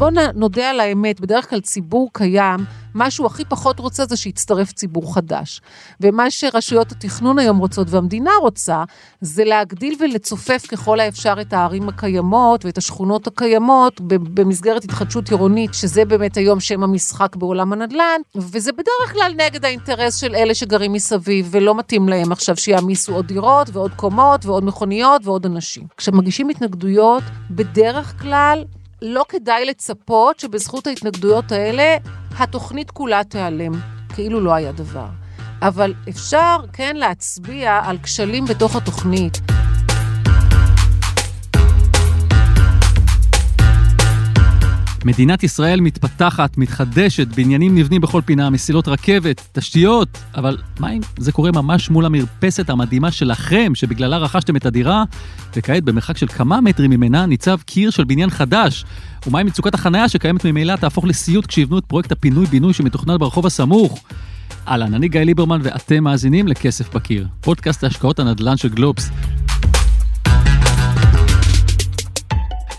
בואו נודה על האמת, בדרך כלל ציבור קיים, מה שהוא הכי פחות רוצה זה שיצטרף ציבור חדש. ומה שרשויות התכנון היום רוצות והמדינה רוצה, זה להגדיל ולצופף ככל האפשר את הערים הקיימות ואת השכונות הקיימות במסגרת התחדשות עירונית, שזה באמת היום שם המשחק בעולם הנדל"ן, וזה בדרך כלל נגד האינטרס של אלה שגרים מסביב, ולא מתאים להם עכשיו שיעמיסו עוד דירות ועוד קומות ועוד מכוניות ועוד אנשים. כשמגישים התנגדויות, בדרך כלל לא כדאי לצפות שבזכות ההתנגדויות האלה התוכנית כולה תיעלם, כאילו לא היה דבר. אבל אפשר כן להצביע על כשלים בתוך התוכנית. מדינת ישראל מתפתחת, מתחדשת, בניינים נבנים בכל פינה, מסילות רכבת, תשתיות, אבל מה אם זה קורה ממש מול המרפסת המדהימה שלכם, שבגללה רכשתם את הדירה, וכעת במרחק של כמה מטרים ממנה ניצב קיר של בניין חדש? ומה עם מצוקת החניה שקיימת ממילא תהפוך לסיוט כשיבנו את פרויקט הפינוי-בינוי שמתוכנן ברחוב הסמוך? אהלן, אני גיא ליברמן ואתם מאזינים לכסף בקיר, פודקאסט להשקעות הנדל"ן של גלובס.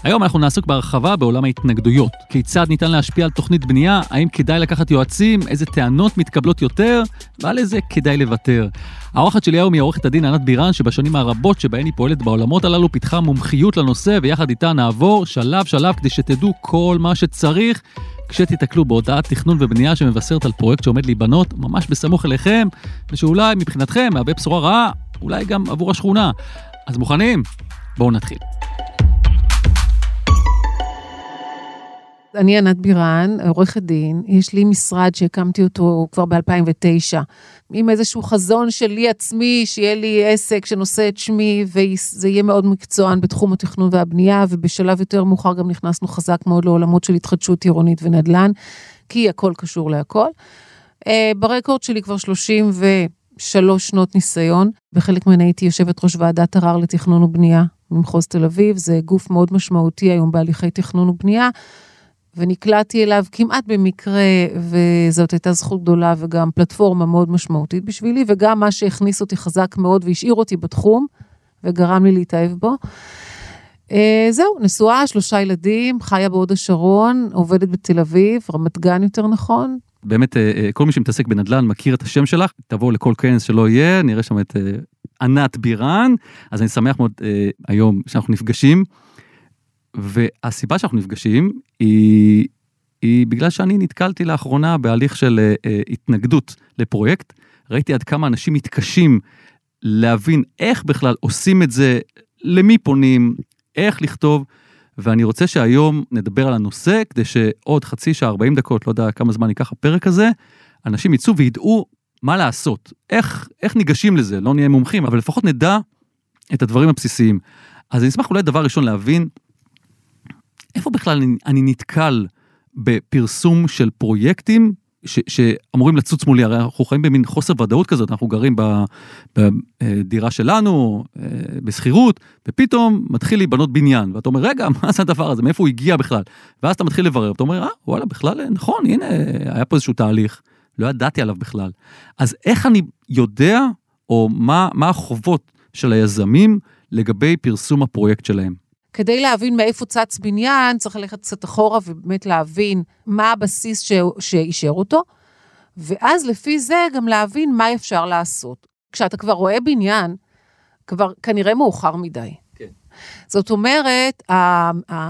היום אנחנו נעסוק בהרחבה בעולם ההתנגדויות. כיצד ניתן להשפיע על תוכנית בנייה, האם כדאי לקחת יועצים, איזה טענות מתקבלות יותר, ועל איזה כדאי לוותר. האורחת שלי היום היא עורכת הדין ענת בירן, שבשנים הרבות שבהן היא פועלת בעולמות הללו, פיתחה מומחיות לנושא, ויחד איתה נעבור שלב שלב כדי שתדעו כל מה שצריך. כשתיתקלו בהודעת תכנון ובנייה שמבשרת על פרויקט שעומד להיבנות ממש בסמוך אליכם, ושאולי מבחינתכם מהווה בשורה רעה, אולי גם עבור השכונה. אז מוכנים? בואו נתחיל. אני ענת בירן, עורכת דין, יש לי משרד שהקמתי אותו כבר ב-2009, עם איזשהו חזון שלי עצמי, שיהיה לי עסק שנושא את שמי, וזה יהיה מאוד מקצוען בתחום התכנון והבנייה, ובשלב יותר מאוחר גם נכנסנו חזק מאוד לעולמות של התחדשות עירונית ונדל"ן, כי הכל קשור להכל. אה, ברקורד שלי כבר 33 שנות ניסיון, בחלק מהן הייתי יושבת ראש ועדת ערר לתכנון ובנייה במחוז תל אביב, זה גוף מאוד משמעותי היום בהליכי תכנון ובנייה. ונקלעתי אליו כמעט במקרה, וזאת הייתה זכות גדולה וגם פלטפורמה מאוד משמעותית בשבילי, וגם מה שהכניס אותי חזק מאוד והשאיר אותי בתחום, וגרם לי להתאהב בו. אה, זהו, נשואה, שלושה ילדים, חיה בהוד השרון, עובדת בתל אביב, רמת גן יותר נכון. באמת, אה, אה, כל מי שמתעסק בנדל"ן מכיר את השם שלך, תבואו לכל כנס שלא יהיה, נראה שם את ענת בירן, אז אני שמח מאוד היום שאנחנו נפגשים. והסיבה שאנחנו נפגשים היא, היא בגלל שאני נתקלתי לאחרונה בהליך של uh, התנגדות לפרויקט. ראיתי עד כמה אנשים מתקשים להבין איך בכלל עושים את זה, למי פונים, איך לכתוב, ואני רוצה שהיום נדבר על הנושא, כדי שעוד חצי שעה, 40 דקות, לא יודע כמה זמן ייקח הפרק הזה, אנשים יצאו וידעו מה לעשות, איך, איך ניגשים לזה, לא נהיה מומחים, אבל לפחות נדע את הדברים הבסיסיים. אז אני אשמח אולי דבר ראשון להבין איפה בכלל אני, אני נתקל בפרסום של פרויקטים ש, שאמורים לצוץ מולי, הרי אנחנו חיים במין חוסר ודאות כזאת, אנחנו גרים בדירה שלנו, אה, בשכירות, ופתאום מתחיל להיבנות בניין, ואתה אומר, רגע, מה זה הדבר הזה, מאיפה הוא הגיע בכלל? ואז אתה מתחיל לברר, ואתה אומר, אה, וואלה, בכלל, נכון, הנה, היה פה איזשהו תהליך, לא ידעתי עליו בכלל. אז איך אני יודע, או מה, מה החובות של היזמים לגבי פרסום הפרויקט שלהם? כדי להבין מאיפה צץ בניין, צריך ללכת קצת אחורה ובאמת להבין מה הבסיס ש... שאישר אותו, ואז לפי זה גם להבין מה אפשר לעשות. כשאתה כבר רואה בניין, כבר כנראה מאוחר מדי. כן. זאת אומרת,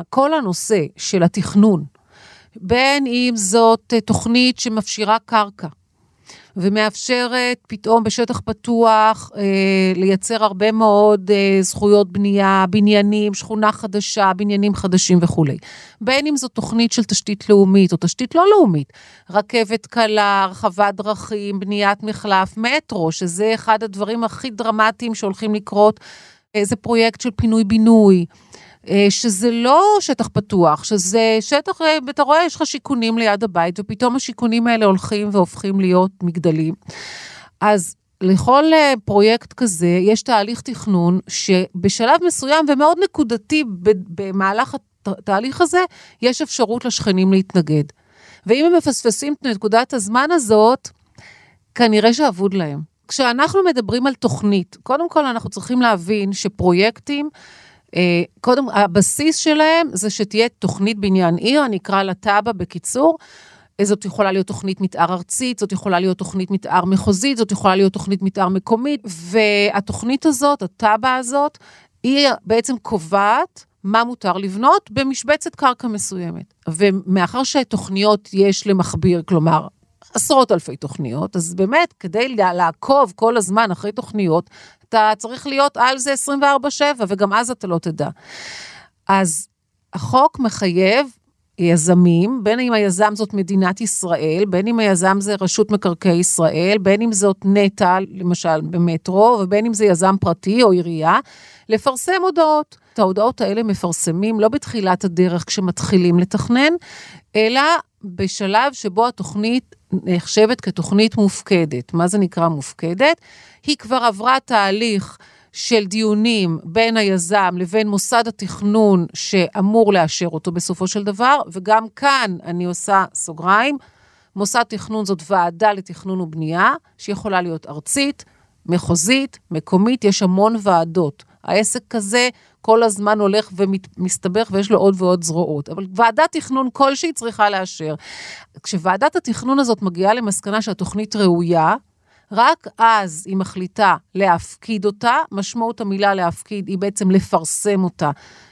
כל הנושא של התכנון, בין אם זאת תוכנית שמפשירה קרקע, ומאפשרת פתאום בשטח פתוח אה, לייצר הרבה מאוד אה, זכויות בנייה, בניינים, שכונה חדשה, בניינים חדשים וכולי. בין אם זו תוכנית של תשתית לאומית או תשתית לא לאומית, רכבת קלה, הרחבת דרכים, בניית מחלף, מטרו, שזה אחד הדברים הכי דרמטיים שהולכים לקרות, איזה פרויקט של פינוי-בינוי. אה, שזה לא שטח פתוח, שזה שטח, אה, אתה רואה, יש לך שיכונים ליד הבית, ופתאום השיכונים האלה הולכים והופכים להיות מגדלים. אז לכל אה, פרויקט כזה יש תהליך תכנון שבשלב מסוים ומאוד נקודתי במהלך התהליך הזה, יש אפשרות לשכנים להתנגד. ואם הם מפספסים את נקודת הזמן הזאת, כנראה שאבוד להם. כשאנחנו מדברים על תוכנית, קודם כל אנחנו צריכים להבין שפרויקטים קודם, הבסיס שלהם זה שתהיה תוכנית בניין עיר, אני אקרא לה תב"ע בקיצור. אה, זאת יכולה להיות תוכנית מתאר ארצית, זאת יכולה להיות תוכנית מתאר מחוזית, זאת יכולה להיות תוכנית מתאר מקומית, והתוכנית הזאת, התב"ע הזאת, היא בעצם קובעת מה מותר לבנות במשבצת קרקע מסוימת. ומאחר שתוכניות יש למכביר, כלומר, עשרות אלפי תוכניות, אז באמת, כדי לעקוב כל הזמן אחרי תוכניות, אתה צריך להיות על זה 24/7, וגם אז אתה לא תדע. אז החוק מחייב יזמים, בין אם היזם זאת מדינת ישראל, בין אם היזם זה רשות מקרקעי ישראל, בין אם זאת נטע, למשל במטרו, ובין אם זה יזם פרטי או עירייה, לפרסם הודעות. את ההודעות האלה מפרסמים לא בתחילת הדרך כשמתחילים לתכנן, אלא בשלב שבו התוכנית נחשבת כתוכנית מופקדת. מה זה נקרא מופקדת? היא כבר עברה תהליך של דיונים בין היזם לבין מוסד התכנון שאמור לאשר אותו בסופו של דבר, וגם כאן אני עושה סוגריים, מוסד תכנון זאת ועדה לתכנון ובנייה, שיכולה להיות ארצית, מחוזית, מקומית, יש המון ועדות. העסק הזה כל הזמן הולך ומסתבך ויש לו עוד ועוד זרועות. אבל ועדת תכנון כלשהי צריכה לאשר. כשוועדת התכנון הזאת מגיעה למסקנה שהתוכנית ראויה, רק אז היא מחליטה להפקיד אותה, משמעות המילה להפקיד היא בעצם לפרסם אותה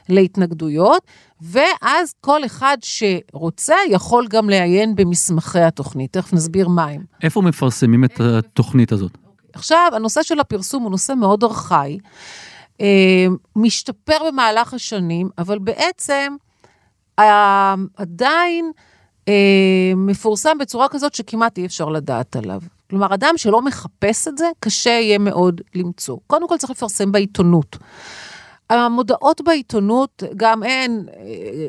להתנגדויות, ואז כל אחד שרוצה יכול גם לעיין במסמכי התוכנית. תכף נסביר מה הם. איפה מפרסמים את התוכנית הזאת? עכשיו, הנושא של הפרסום הוא נושא מאוד ארכאי. אה, משתפר במהלך השנים, אבל בעצם אה, עדיין אה, מפורסם בצורה כזאת שכמעט אי אפשר לדעת עליו. כלומר, אדם שלא מחפש את זה, קשה יהיה מאוד למצוא. קודם כל צריך לפרסם בעיתונות. המודעות בעיתונות, גם הן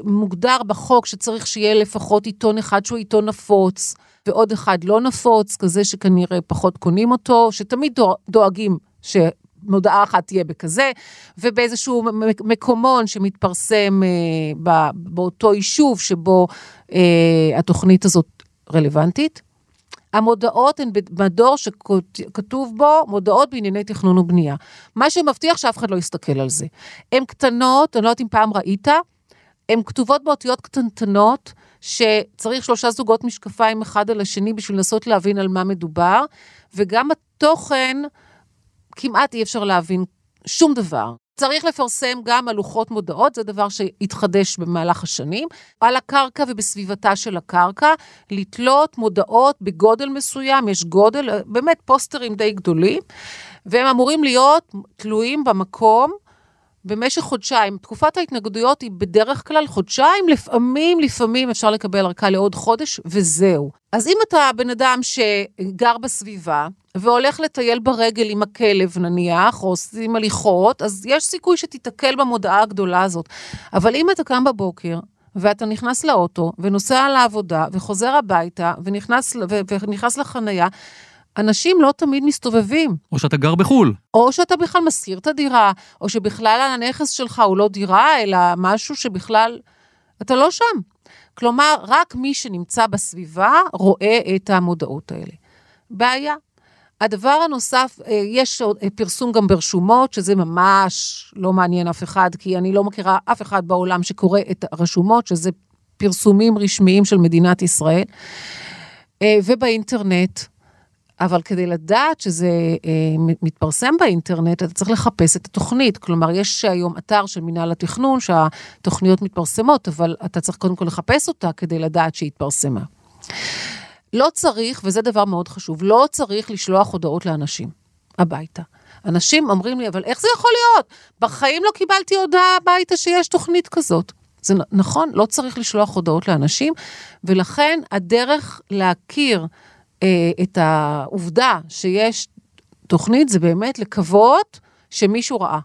מוגדר בחוק שצריך שיהיה לפחות עיתון אחד שהוא עיתון נפוץ, ועוד אחד לא נפוץ, כזה שכנראה פחות קונים אותו, שתמיד דואגים ש... מודעה אחת תהיה בכזה, ובאיזשהו מקומון שמתפרסם אה, באותו יישוב שבו אה, התוכנית הזאת רלוונטית. המודעות הן במדור שכתוב בו מודעות בענייני תכנון ובנייה. מה שמבטיח שאף אחד לא יסתכל על זה. הן קטנות, אני לא יודעת אם פעם ראית, הן כתובות באותיות קטנטנות, שצריך שלושה זוגות משקפיים אחד על השני בשביל לנסות להבין על מה מדובר, וגם התוכן כמעט אי אפשר להבין שום דבר. צריך לפרסם גם על לוחות מודעות, זה דבר שהתחדש במהלך השנים, על הקרקע ובסביבתה של הקרקע, לתלות מודעות בגודל מסוים, יש גודל, באמת פוסטרים די גדולים, והם אמורים להיות תלויים במקום במשך חודשיים. תקופת ההתנגדויות היא בדרך כלל חודשיים, לפעמים, לפעמים אפשר לקבל ארכה לעוד חודש, וזהו. אז אם אתה בן אדם שגר בסביבה, והולך לטייל ברגל עם הכלב נניח, או עושים הליכות, אז יש סיכוי שתיתקל במודעה הגדולה הזאת. אבל אם אתה קם בבוקר, ואתה נכנס לאוטו, ונוסע לעבודה, וחוזר הביתה, ונכנס, ונכנס לחנייה, אנשים לא תמיד מסתובבים. או שאתה גר בחו"ל. או שאתה בכלל משכיר את הדירה, או שבכלל הנכס שלך הוא לא דירה, אלא משהו שבכלל... אתה לא שם. כלומר, רק מי שנמצא בסביבה רואה את המודעות האלה. בעיה. הדבר הנוסף, אה, יש אה, פרסום גם ברשומות, שזה ממש לא מעניין אף אחד, כי אני לא מכירה אף אחד בעולם שקורא את הרשומות, שזה פרסומים רשמיים של מדינת ישראל. אה, ובאינטרנט, אבל כדי לדעת שזה אה, מתפרסם באינטרנט, אתה צריך לחפש את התוכנית. כלומר, יש היום אתר של מינהל התכנון שהתוכניות מתפרסמות, אבל אתה צריך קודם כל לחפש אותה כדי לדעת שהיא התפרסמה. לא צריך, וזה דבר מאוד חשוב, לא צריך לשלוח הודעות לאנשים הביתה. אנשים אומרים לי, אבל איך זה יכול להיות? בחיים לא קיבלתי הודעה הביתה שיש תוכנית כזאת. זה נכון, לא צריך לשלוח הודעות לאנשים, ולכן הדרך להכיר את העובדה שיש תוכנית זה באמת לקוות שמישהו ראה.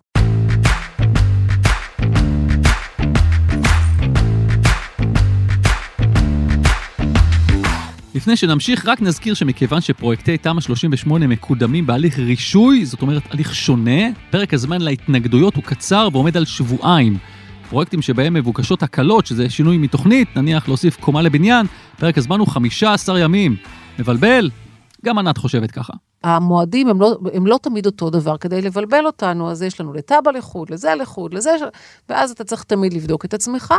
לפני שנמשיך, רק נזכיר שמכיוון שפרויקטי תמ"א 38 מקודמים בהליך רישוי, זאת אומרת הליך שונה, פרק הזמן להתנגדויות הוא קצר ועומד על שבועיים. פרויקטים שבהם מבוקשות הקלות, שזה שינוי מתוכנית, נניח להוסיף קומה לבניין, פרק הזמן הוא 15 ימים. מבלבל? גם ענת חושבת ככה. המועדים הם לא, הם לא תמיד אותו דבר כדי לבלבל אותנו, אז יש לנו לתב"ע לחוד, לזה לחוד, לזה, ואז אתה צריך תמיד לבדוק את עצמך.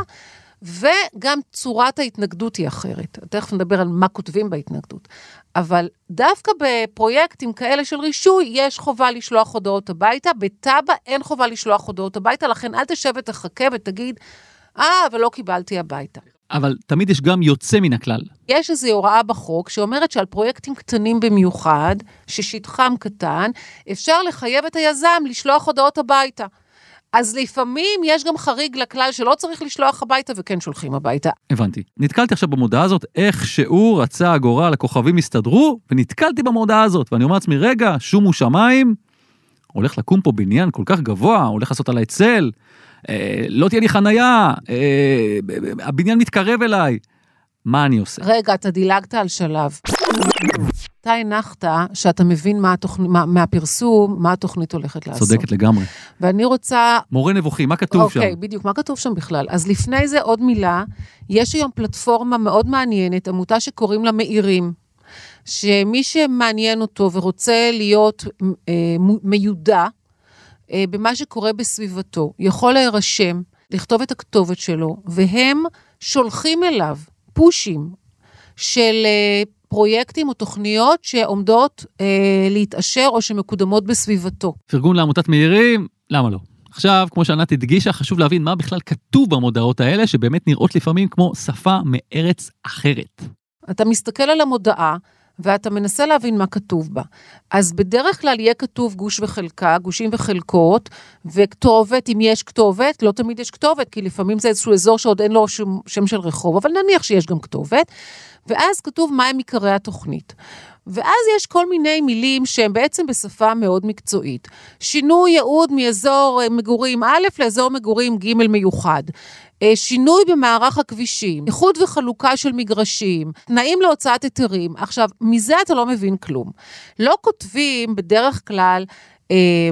וגם צורת ההתנגדות היא אחרת. תכף נדבר על מה כותבים בהתנגדות. אבל דווקא בפרויקטים כאלה של רישוי, יש חובה לשלוח הודעות הביתה, בתב"ע אין חובה לשלוח הודעות הביתה, לכן אל תשב ותחכה ותגיד, אה, אבל לא קיבלתי הביתה. אבל תמיד יש גם יוצא מן הכלל. יש איזו הוראה בחוק שאומרת שעל פרויקטים קטנים במיוחד, ששטחם קטן, אפשר לחייב את היזם לשלוח הודעות הביתה. אז לפעמים יש גם חריג לכלל שלא צריך לשלוח הביתה וכן שולחים הביתה. הבנתי. נתקלתי עכשיו במודעה הזאת, איך שהוא רצה הגורל, הכוכבים הסתדרו, ונתקלתי במודעה הזאת, ואני אומר לעצמי, רגע, שומו שמיים, הולך לקום פה בניין כל כך גבוה, הולך לעשות עליי צל, לא תהיה לי חנייה, אה, הבניין מתקרב אליי. מה אני עושה? רגע, אתה דילגת על שלב. אתה הנחת שאתה מבין מה התוכנית, מה, מהפרסום, מה התוכנית הולכת לעשות. צודקת לגמרי. ואני רוצה... מורה נבוכים, מה כתוב אוקיי, שם? אוקיי, בדיוק, מה כתוב שם בכלל? אז לפני זה עוד מילה, יש היום פלטפורמה מאוד מעניינת, עמותה שקוראים לה מאירים. שמי שמעניין אותו ורוצה להיות אה, מיודע אה, במה שקורה בסביבתו, יכול להירשם, לכתוב את הכתובת שלו, והם שולחים אליו פושים של אה, פרויקטים או תוכניות שעומדות אה, להתאשר או שמקודמות בסביבתו. פרגון לעמותת מאירים, למה לא? עכשיו, כמו שענת הדגישה, חשוב להבין מה בכלל כתוב במודעות האלה, שבאמת נראות לפעמים כמו שפה מארץ אחרת. אתה מסתכל על המודעה, ואתה מנסה להבין מה כתוב בה. אז בדרך כלל יהיה כתוב גוש וחלקה, גושים וחלקות, וכתובת, אם יש כתובת, לא תמיד יש כתובת, כי לפעמים זה איזשהו אזור שעוד אין לו שום, שם של רחוב, אבל נניח שיש גם כתובת, ואז כתוב מהם עיקרי התוכנית. ואז יש כל מיני מילים שהן בעצם בשפה מאוד מקצועית. שינוי ייעוד מאזור אה, מגורים א' לאזור מגורים ג' מיוחד. אה, שינוי במערך הכבישים, איחוד וחלוקה של מגרשים, תנאים להוצאת היתרים. עכשיו, מזה אתה לא מבין כלום. לא כותבים בדרך כלל... אה,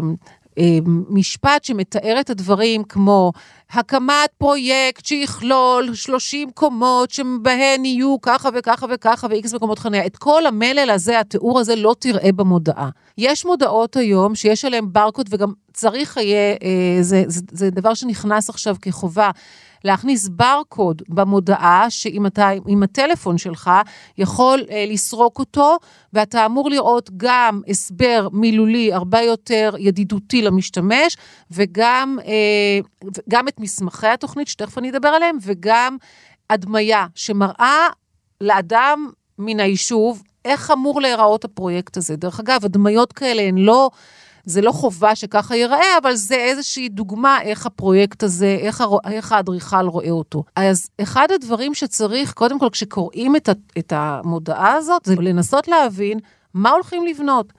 אה, משפט שמתאר את הדברים כמו הקמת פרויקט שיכלול 30 קומות שבהן יהיו ככה וככה וככה ו-X מקומות חניה. את כל המלל הזה, התיאור הזה, לא תראה במודעה. יש מודעות היום שיש עליהן ברקוד וגם צריך יהיה, אה, זה, זה, זה דבר שנכנס עכשיו כחובה. להכניס ברקוד במודעה, שאם אתה עם הטלפון שלך יכול אה, לסרוק אותו, ואתה אמור לראות גם הסבר מילולי הרבה יותר ידידותי למשתמש, וגם אה, גם את מסמכי התוכנית, שתכף אני אדבר עליהם, וגם הדמיה שמראה לאדם מן היישוב איך אמור להיראות הפרויקט הזה. דרך אגב, הדמיות כאלה הן לא... זה לא חובה שככה ייראה, אבל זה איזושהי דוגמה איך הפרויקט הזה, איך, הר... איך האדריכל רואה אותו. אז אחד הדברים שצריך, קודם כל, כשקוראים את, ה... את המודעה הזאת, זה לנסות להבין מה הולכים לבנות.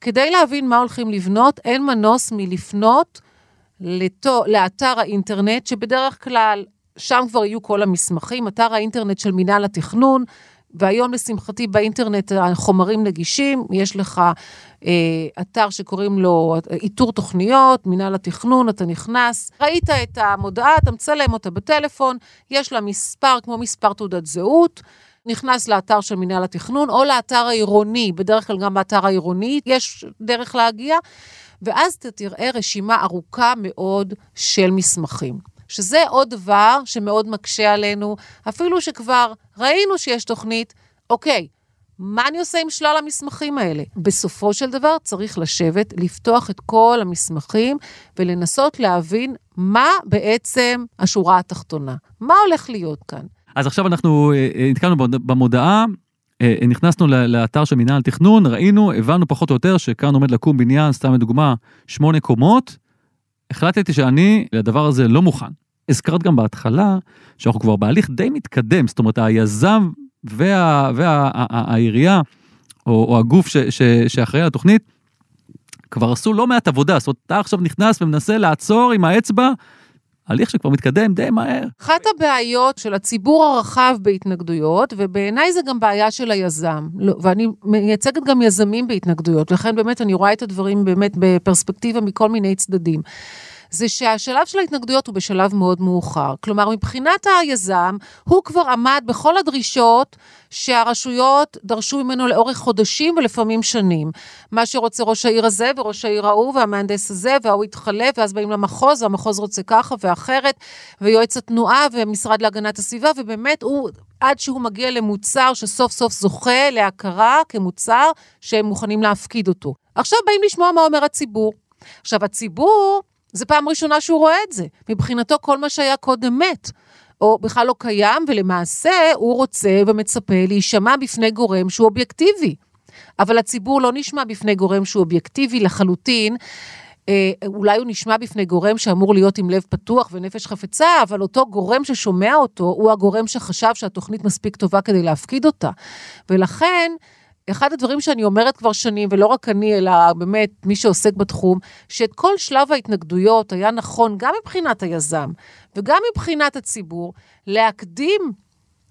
כדי להבין מה הולכים לבנות, אין מנוס מלפנות לתו, לאתר האינטרנט, שבדרך כלל שם כבר יהיו כל המסמכים, אתר האינטרנט של מינהל התכנון, והיום לשמחתי באינטרנט החומרים נגישים, יש לך אתר שקוראים לו איתור תוכניות, מינהל התכנון, אתה נכנס, ראית את המודעה, אתה מצלם אותה בטלפון, יש לה מספר כמו מספר תעודת זהות. נכנס לאתר של מינהל התכנון או לאתר העירוני, בדרך כלל גם באתר העירוני יש דרך להגיע, ואז אתה תראה רשימה ארוכה מאוד של מסמכים. שזה עוד דבר שמאוד מקשה עלינו, אפילו שכבר ראינו שיש תוכנית, אוקיי, מה אני עושה עם שלל המסמכים האלה? בסופו של דבר צריך לשבת, לפתוח את כל המסמכים ולנסות להבין מה בעצם השורה התחתונה. מה הולך להיות כאן? אז עכשיו אנחנו אה, אה, נתקלנו במודעה, אה, נכנסנו לאתר של מינהל תכנון, ראינו, הבנו פחות או יותר שכאן עומד לקום בניין, סתם לדוגמה, שמונה קומות. החלטתי שאני לדבר הזה לא מוכן. הזכרת גם בהתחלה שאנחנו כבר בהליך די מתקדם, זאת אומרת היזם והעירייה, וה, או, או הגוף ש, ש, שאחראי על התוכנית, כבר עשו לא מעט עבודה, זאת אומרת, אתה עכשיו נכנס ומנסה לעצור עם האצבע, הליך שכבר מתקדם די מהר. אחת הבעיות של הציבור הרחב בהתנגדויות, ובעיניי זה גם בעיה של היזם, לא, ואני מייצגת גם יזמים בהתנגדויות, לכן באמת אני רואה את הדברים באמת בפרספקטיבה מכל מיני צדדים. זה שהשלב של ההתנגדויות הוא בשלב מאוד מאוחר. כלומר, מבחינת היזם, הוא כבר עמד בכל הדרישות שהרשויות דרשו ממנו לאורך חודשים ולפעמים שנים. מה שרוצה ראש העיר הזה וראש העיר ההוא והמהנדס הזה וההוא התחלף, ואז באים למחוז, והמחוז רוצה ככה ואחרת, ויועץ התנועה ומשרד להגנת הסביבה, ובאמת הוא, עד שהוא מגיע למוצר שסוף סוף זוכה להכרה כמוצר שהם מוכנים להפקיד אותו. עכשיו באים לשמוע מה אומר הציבור. עכשיו, הציבור, זה פעם ראשונה שהוא רואה את זה. מבחינתו, כל מה שהיה קודם מת. או בכלל לא קיים, ולמעשה הוא רוצה ומצפה להישמע בפני גורם שהוא אובייקטיבי. אבל הציבור לא נשמע בפני גורם שהוא אובייקטיבי לחלוטין. אה, אולי הוא נשמע בפני גורם שאמור להיות עם לב פתוח ונפש חפצה, אבל אותו גורם ששומע אותו, הוא הגורם שחשב שהתוכנית מספיק טובה כדי להפקיד אותה. ולכן, אחד הדברים שאני אומרת כבר שנים, ולא רק אני, אלא באמת מי שעוסק בתחום, שאת כל שלב ההתנגדויות היה נכון גם מבחינת היזם וגם מבחינת הציבור, להקדים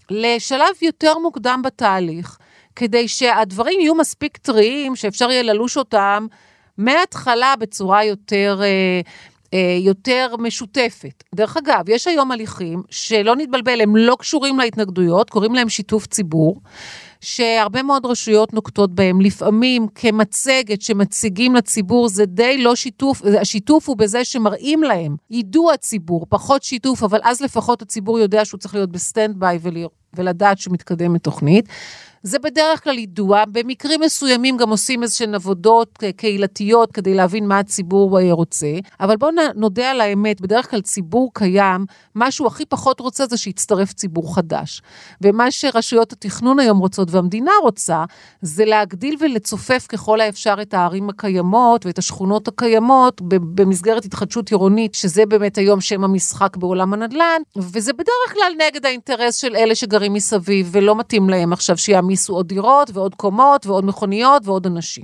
לשלב יותר מוקדם בתהליך, כדי שהדברים יהיו מספיק טריים, שאפשר יהיה ללוש אותם מההתחלה בצורה יותר... אה, אה, יותר משותפת. דרך אגב, יש היום הליכים שלא נתבלבל, הם לא קשורים להתנגדויות, קוראים להם שיתוף ציבור. שהרבה מאוד רשויות נוקטות בהם, לפעמים כמצגת שמציגים לציבור זה די לא שיתוף, השיתוף הוא בזה שמראים להם, יידוע הציבור, פחות שיתוף, אבל אז לפחות הציבור יודע שהוא צריך להיות ב stand by ולדעת שמתקדמת תוכנית. זה בדרך כלל יידוע, במקרים מסוימים גם עושים איזשהן עבודות קהילתיות כדי להבין מה הציבור אה, רוצה, אבל בואו נודה על האמת, בדרך כלל ציבור קיים, מה שהוא הכי פחות רוצה זה שיצטרף ציבור חדש. ומה שרשויות התכנון היום רוצות והמדינה רוצה, זה להגדיל ולצופף ככל האפשר את הערים הקיימות ואת השכונות הקיימות במסגרת התחדשות עירונית, שזה באמת היום שם המשחק בעולם הנדל"ן, וזה בדרך כלל נגד האינטרס של אלה שגרים מסביב, ולא מתאים להם עכשיו שיעמיסו יעמיסו עוד דירות ועוד קומות ועוד מכוניות ועוד אנשים.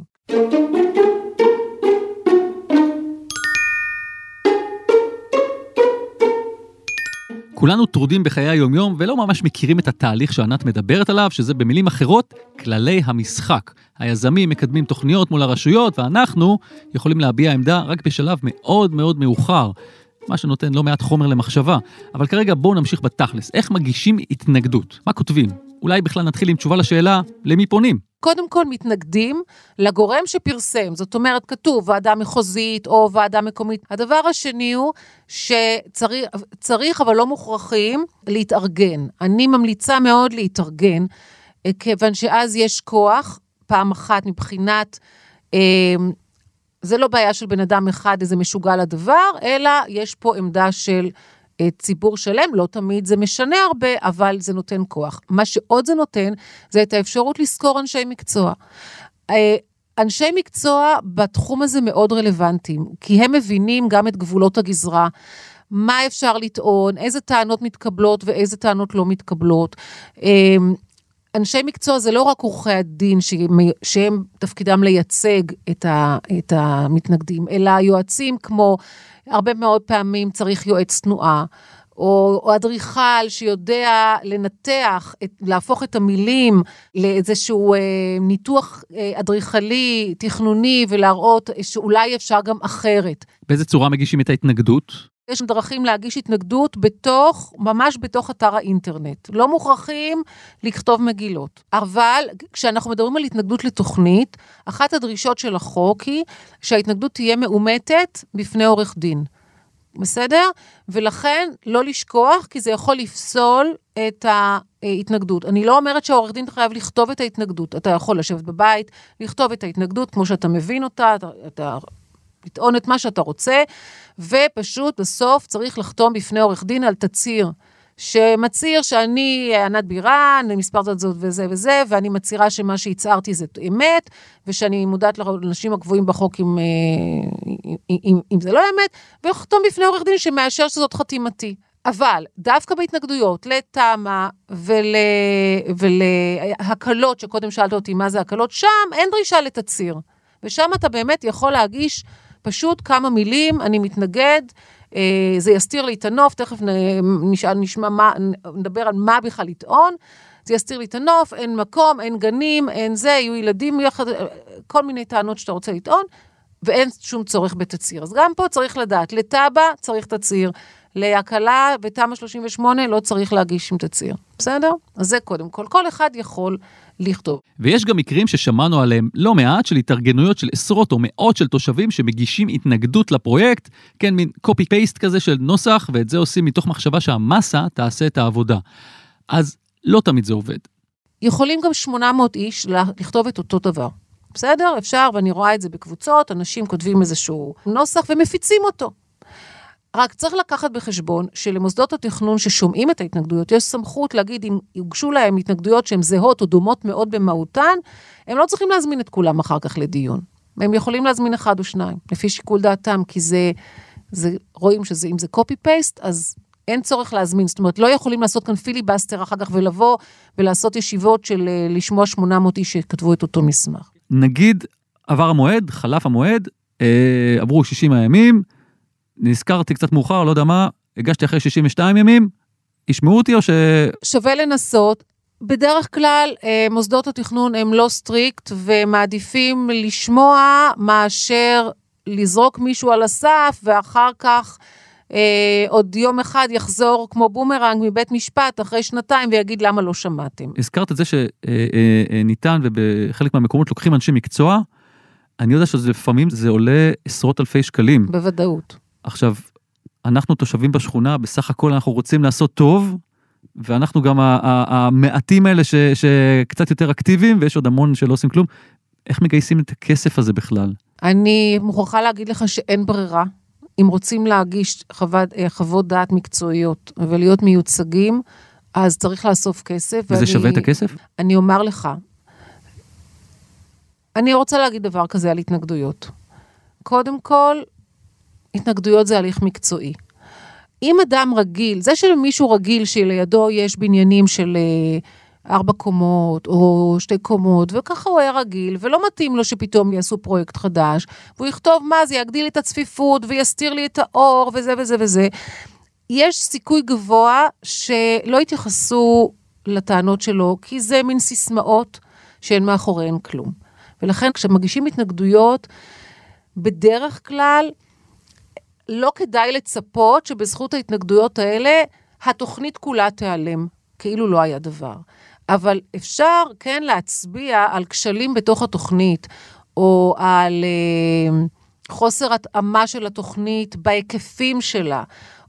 כולנו טרודים בחיי היומיום ולא ממש מכירים את התהליך שענת מדברת עליו, שזה במילים אחרות, כללי המשחק. היזמים מקדמים תוכניות מול הרשויות, ואנחנו יכולים להביע עמדה רק בשלב מאוד מאוד מאוחר. מה שנותן לא מעט חומר למחשבה. אבל כרגע בואו נמשיך בתכלס. איך מגישים התנגדות? מה כותבים? אולי בכלל נתחיל עם תשובה לשאלה, למי פונים? קודם כל מתנגדים לגורם שפרסם, זאת אומרת, כתוב ועדה מחוזית או ועדה מקומית. הדבר השני הוא שצריך, אבל לא מוכרחים, להתארגן. אני ממליצה מאוד להתארגן, אה, כיוון שאז יש כוח, פעם אחת מבחינת... אה, זה לא בעיה של בן אדם אחד, איזה משוגע לדבר, אלא יש פה עמדה של אה, ציבור שלם, לא תמיד זה משנה הרבה, אבל זה נותן כוח. מה שעוד זה נותן, זה את האפשרות לשכור אנשי מקצוע. אה, אנשי מקצוע בתחום הזה מאוד רלוונטיים, כי הם מבינים גם את גבולות הגזרה. מה אפשר לטעון, איזה טענות מתקבלות ואיזה טענות לא מתקבלות. אנשי מקצוע זה לא רק עורכי הדין שהם תפקידם לייצג את, ה, את המתנגדים, אלא יועצים כמו, הרבה מאוד פעמים צריך יועץ תנועה. או, אדריכל שיודע לנתח, את, להפוך את המילים לאיזשהו אה, ניתוח אה, אדריכלי, תכנוני, ולהראות שאולי אפשר גם אחרת. באיזה צורה מגישים את ההתנגדות? יש דרכים להגיש התנגדות בתוך, ממש בתוך אתר האינטרנט. לא מוכרחים לכתוב מגילות. אבל כשאנחנו מדברים על התנגדות לתוכנית, אחת הדרישות של החוק היא שההתנגדות תהיה מאומתת בפני עורך דין. בסדר? ולכן לא לשכוח, כי זה יכול לפסול את ההתנגדות. אני לא אומרת שהעורך דין חייב לכתוב את ההתנגדות. אתה יכול לשבת בבית, לכתוב את ההתנגדות כמו שאתה מבין אותה, אתה, אתה לטעון את מה שאתה רוצה, ופשוט בסוף צריך לחתום בפני עורך דין על תצהיר. שמצהיר שאני ענת בירן, מספר זאת זאת וזה וזה, ואני מצהירה שמה שהצהרתי זה אמת, ושאני מודעת לאנשים הקבועים בחוק אם, אם, אם, זה לא אמת, ולחתום בפני עורך דין שמאשר שזאת חתימתי. אבל דווקא בהתנגדויות לתמ"א ול, ולהקלות, שקודם שאלת אותי מה זה הקלות, שם אין דרישה לתצהיר. ושם אתה באמת יכול להגיש פשוט כמה מילים, אני מתנגד, אה, זה יסתיר לי את הנוף, תכף נשאל, נשמע מה, נדבר על מה בכלל לטעון. זה יסתיר לי את הנוף, אין מקום, אין גנים, אין זה, יהיו ילדים יחד, כל מיני טענות שאתה רוצה לטעון, ואין שום צורך בתצהיר. אז גם פה צריך לדעת, לתב"ע צריך תצהיר, להקלה בתמ"א 38 לא צריך להגיש עם תצהיר, בסדר? אז זה קודם כל, כל אחד יכול לכתוב. ויש גם מקרים ששמענו עליהם לא מעט של התארגנויות של עשרות או מאות של תושבים שמגישים התנגדות לפרויקט, כן, מין פייסט כזה של נוסח, ואת זה עושים מתוך מחשבה שהמסה תעשה את העבודה. אז לא תמיד זה עובד. יכולים גם 800 איש לכתוב את אותו דבר. בסדר? אפשר, ואני רואה את זה בקבוצות, אנשים כותבים איזשהו נוסח ומפיצים אותו. רק צריך לקחת בחשבון שלמוסדות התכנון ששומעים את ההתנגדויות, יש סמכות להגיד אם יוגשו להם התנגדויות שהן זהות או דומות מאוד במהותן, הם לא צריכים להזמין את כולם אחר כך לדיון. הם יכולים להזמין אחד או שניים, לפי שיקול דעתם, כי זה, זה רואים שזה, אם זה copy-paste, אז אין צורך להזמין. זאת אומרת, לא יכולים לעשות כאן פיליבסטר אחר כך ולבוא ולעשות ישיבות של אה, לשמוע 800 איש שכתבו את אותו מסמך. נגיד, עבר המועד, חלף המועד, אה, עברו 60 הימים, נזכרתי קצת מאוחר, לא יודע מה, הגשתי אחרי 62 ימים, ישמעו אותי או ש... שווה לנסות. בדרך כלל אה, מוסדות התכנון הם לא strict ומעדיפים לשמוע מאשר לזרוק מישהו על הסף ואחר כך אה, עוד יום אחד יחזור כמו בומרנג מבית משפט אחרי שנתיים ויגיד למה לא שמעתם. הזכרת את זה שניתן ובחלק מהמקומות לוקחים אנשי מקצוע. אני יודע שלפעמים זה עולה עשרות אלפי שקלים. בוודאות. עכשיו, אנחנו תושבים בשכונה, בסך הכל אנחנו רוצים לעשות טוב, ואנחנו גם המעטים האלה ש, שקצת יותר אקטיביים, ויש עוד המון שלא עושים כלום. איך מגייסים את הכסף הזה בכלל? אני מוכרחה להגיד לך שאין ברירה. אם רוצים להגיש חוות, אה, חוות דעת מקצועיות ולהיות מיוצגים, אז צריך לאסוף כסף. וזה ואני, שווה את הכסף? אני אומר לך, אני רוצה להגיד דבר כזה על התנגדויות. קודם כל, התנגדויות זה הליך מקצועי. אם אדם רגיל, זה שלמישהו רגיל שלידו יש בניינים של אה, ארבע קומות או שתי קומות, וככה הוא היה רגיל, ולא מתאים לו שפתאום יעשו פרויקט חדש, והוא יכתוב מה זה, יגדיל את הצפיפות ויסתיר לי את האור וזה וזה וזה, יש סיכוי גבוה שלא יתייחסו לטענות שלו, כי זה מין סיסמאות שאין מאחוריהן כלום. ולכן כשמגישים התנגדויות, בדרך כלל לא כדאי לצפות שבזכות ההתנגדויות האלה, התוכנית כולה תיעלם, כאילו לא היה דבר. אבל אפשר כן להצביע על כשלים בתוך התוכנית, או על אה, חוסר התאמה של התוכנית בהיקפים שלה,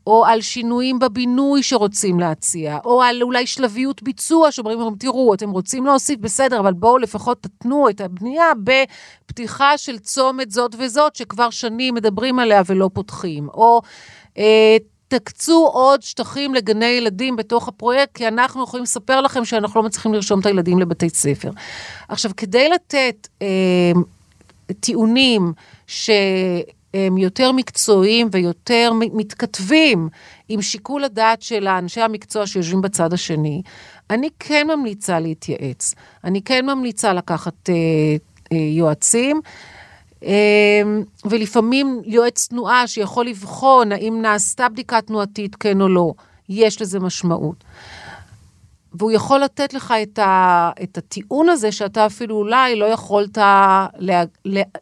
או על שינויים בבינוי שרוצים להציע, או על אולי שלביות ביצוע, שאומרים, תראו, אתם רוצים להוסיף, בסדר, אבל בואו לפחות תתנו את הבנייה בפתיחה של צומת זאת וזאת, שכבר שנים מדברים עליה ולא פותחים, או... אה, תקצו עוד שטחים לגני ילדים בתוך הפרויקט, כי אנחנו יכולים לספר לכם שאנחנו לא מצליחים לרשום את הילדים לבתי ספר. עכשיו, כדי לתת אה, טיעונים ש... הם יותר מקצועיים ויותר מתכתבים עם שיקול הדעת של האנשי המקצוע שיושבים בצד השני, אני כן ממליצה להתייעץ. אני כן ממליצה לקחת אה, אה, יועצים. אה, ולפעמים יועץ תנועה שיכול לבחון האם נעשתה בדיקה תנועתית, כן או לא, יש לזה משמעות. והוא יכול לתת לך את, ה, את הטיעון הזה שאתה אפילו אולי לא יכולת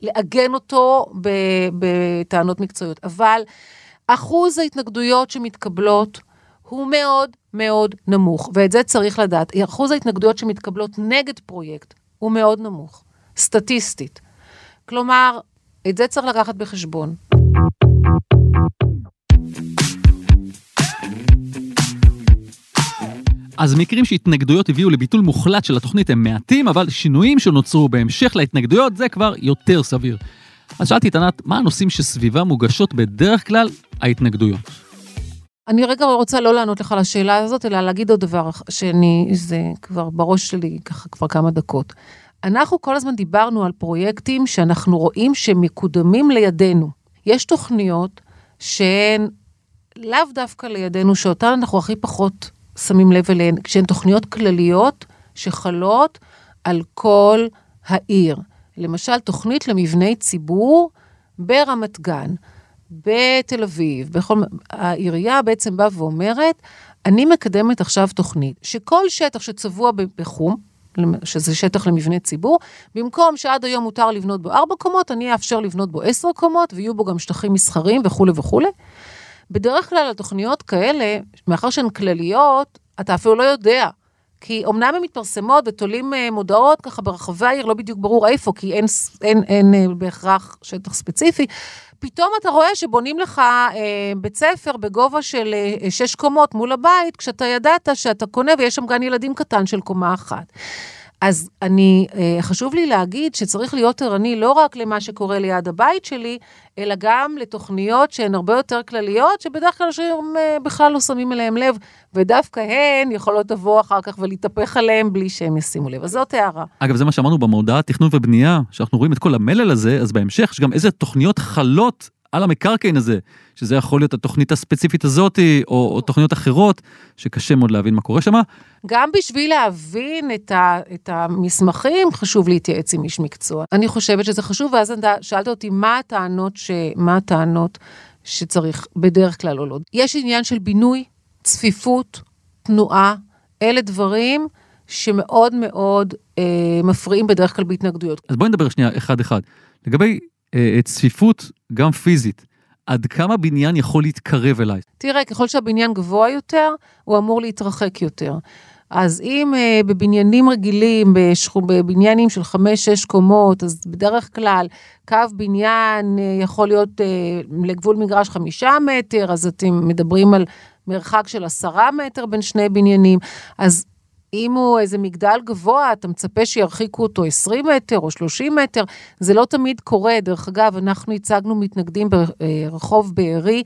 לעגן אותו בטענות מקצועיות. אבל אחוז ההתנגדויות שמתקבלות הוא מאוד מאוד נמוך, ואת זה צריך לדעת. אחוז ההתנגדויות שמתקבלות נגד פרויקט הוא מאוד נמוך, סטטיסטית. כלומר, את זה צריך לקחת בחשבון. אז מקרים שהתנגדויות הביאו לביטול מוחלט של התוכנית הם מעטים, אבל שינויים שנוצרו בהמשך להתנגדויות זה כבר יותר סביר. אז שאלתי את ענת, מה הנושאים שסביבם מוגשות בדרך כלל ההתנגדויות? אני רגע רוצה לא לענות לך על השאלה הזאת, אלא להגיד עוד דבר שאני, זה כבר בראש שלי ככה כבר כמה דקות. אנחנו כל הזמן דיברנו על פרויקטים שאנחנו רואים שמקודמים לידינו. יש תוכניות שהן לאו דווקא לידינו, שאותן אנחנו הכי פחות שמים לב אליהן, כשהן תוכניות כלליות שחלות על כל העיר. למשל, תוכנית למבני ציבור ברמת גן, בתל אביב, בכל... העירייה בעצם באה ואומרת, אני מקדמת עכשיו תוכנית שכל שטח שצבוע בחום, שזה שטח למבנה ציבור, במקום שעד היום מותר לבנות בו ארבע קומות, אני אאפשר לבנות בו עשר קומות, ויהיו בו גם שטחים מסחריים וכולי וכולי. בדרך כלל התוכניות כאלה, מאחר שהן כלליות, אתה אפילו לא יודע. כי אמנם הן מתפרסמות ותולים אה, מודעות ככה ברחבי העיר, לא בדיוק ברור איפה, כי אין, אין, אין, אין בהכרח שטח ספציפי. פתאום אתה רואה שבונים לך אה, בית ספר בגובה של אה, שש קומות מול הבית, כשאתה ידעת שאתה קונה ויש שם גן ילדים קטן של קומה אחת. אז אני, אה, חשוב לי להגיד שצריך להיות ערני לא רק למה שקורה ליד הבית שלי, אלא גם לתוכניות שהן הרבה יותר כלליות, שבדרך כלל אנשים אה, בכלל לא שמים אליהם לב, ודווקא הן יכולות לבוא אחר כך ולהתהפך עליהם בלי שהם ישימו לב. אז זאת הערה. אגב, זה מה שאמרנו במודעת תכנון ובנייה, שאנחנו רואים את כל המלל הזה, אז בהמשך יש גם איזה תוכניות חלות על המקרקעין הזה, שזה יכול להיות התוכנית הספציפית הזאת, או, או תוכניות אחרות, שקשה מאוד להבין מה קורה שם. גם בשביל להבין את, ה, את המסמכים, חשוב להתייעץ עם איש מקצוע. אני חושבת שזה חשוב, ואז אתה שאלת אותי מה הטענות, ש, מה הטענות שצריך בדרך כלל או לא. יש עניין של בינוי, צפיפות, תנועה, אלה דברים שמאוד מאוד אה, מפריעים בדרך כלל בהתנגדויות. אז בואי נדבר שנייה אחד-אחד. לגבי צפיפות, גם פיזית, עד כמה בניין יכול להתקרב אליי? תראה, ככל שהבניין גבוה יותר, הוא אמור להתרחק יותר. אז אם uh, בבניינים רגילים, בשכו, בבניינים של חמש-שש קומות, אז בדרך כלל קו בניין uh, יכול להיות uh, לגבול מגרש חמישה מטר, אז אתם מדברים על מרחק של עשרה מטר בין שני בניינים. אז אם הוא איזה מגדל גבוה, אתה מצפה שירחיקו אותו 20 מטר או 30 מטר, זה לא תמיד קורה. דרך אגב, אנחנו הצגנו מתנגדים ברחוב בארי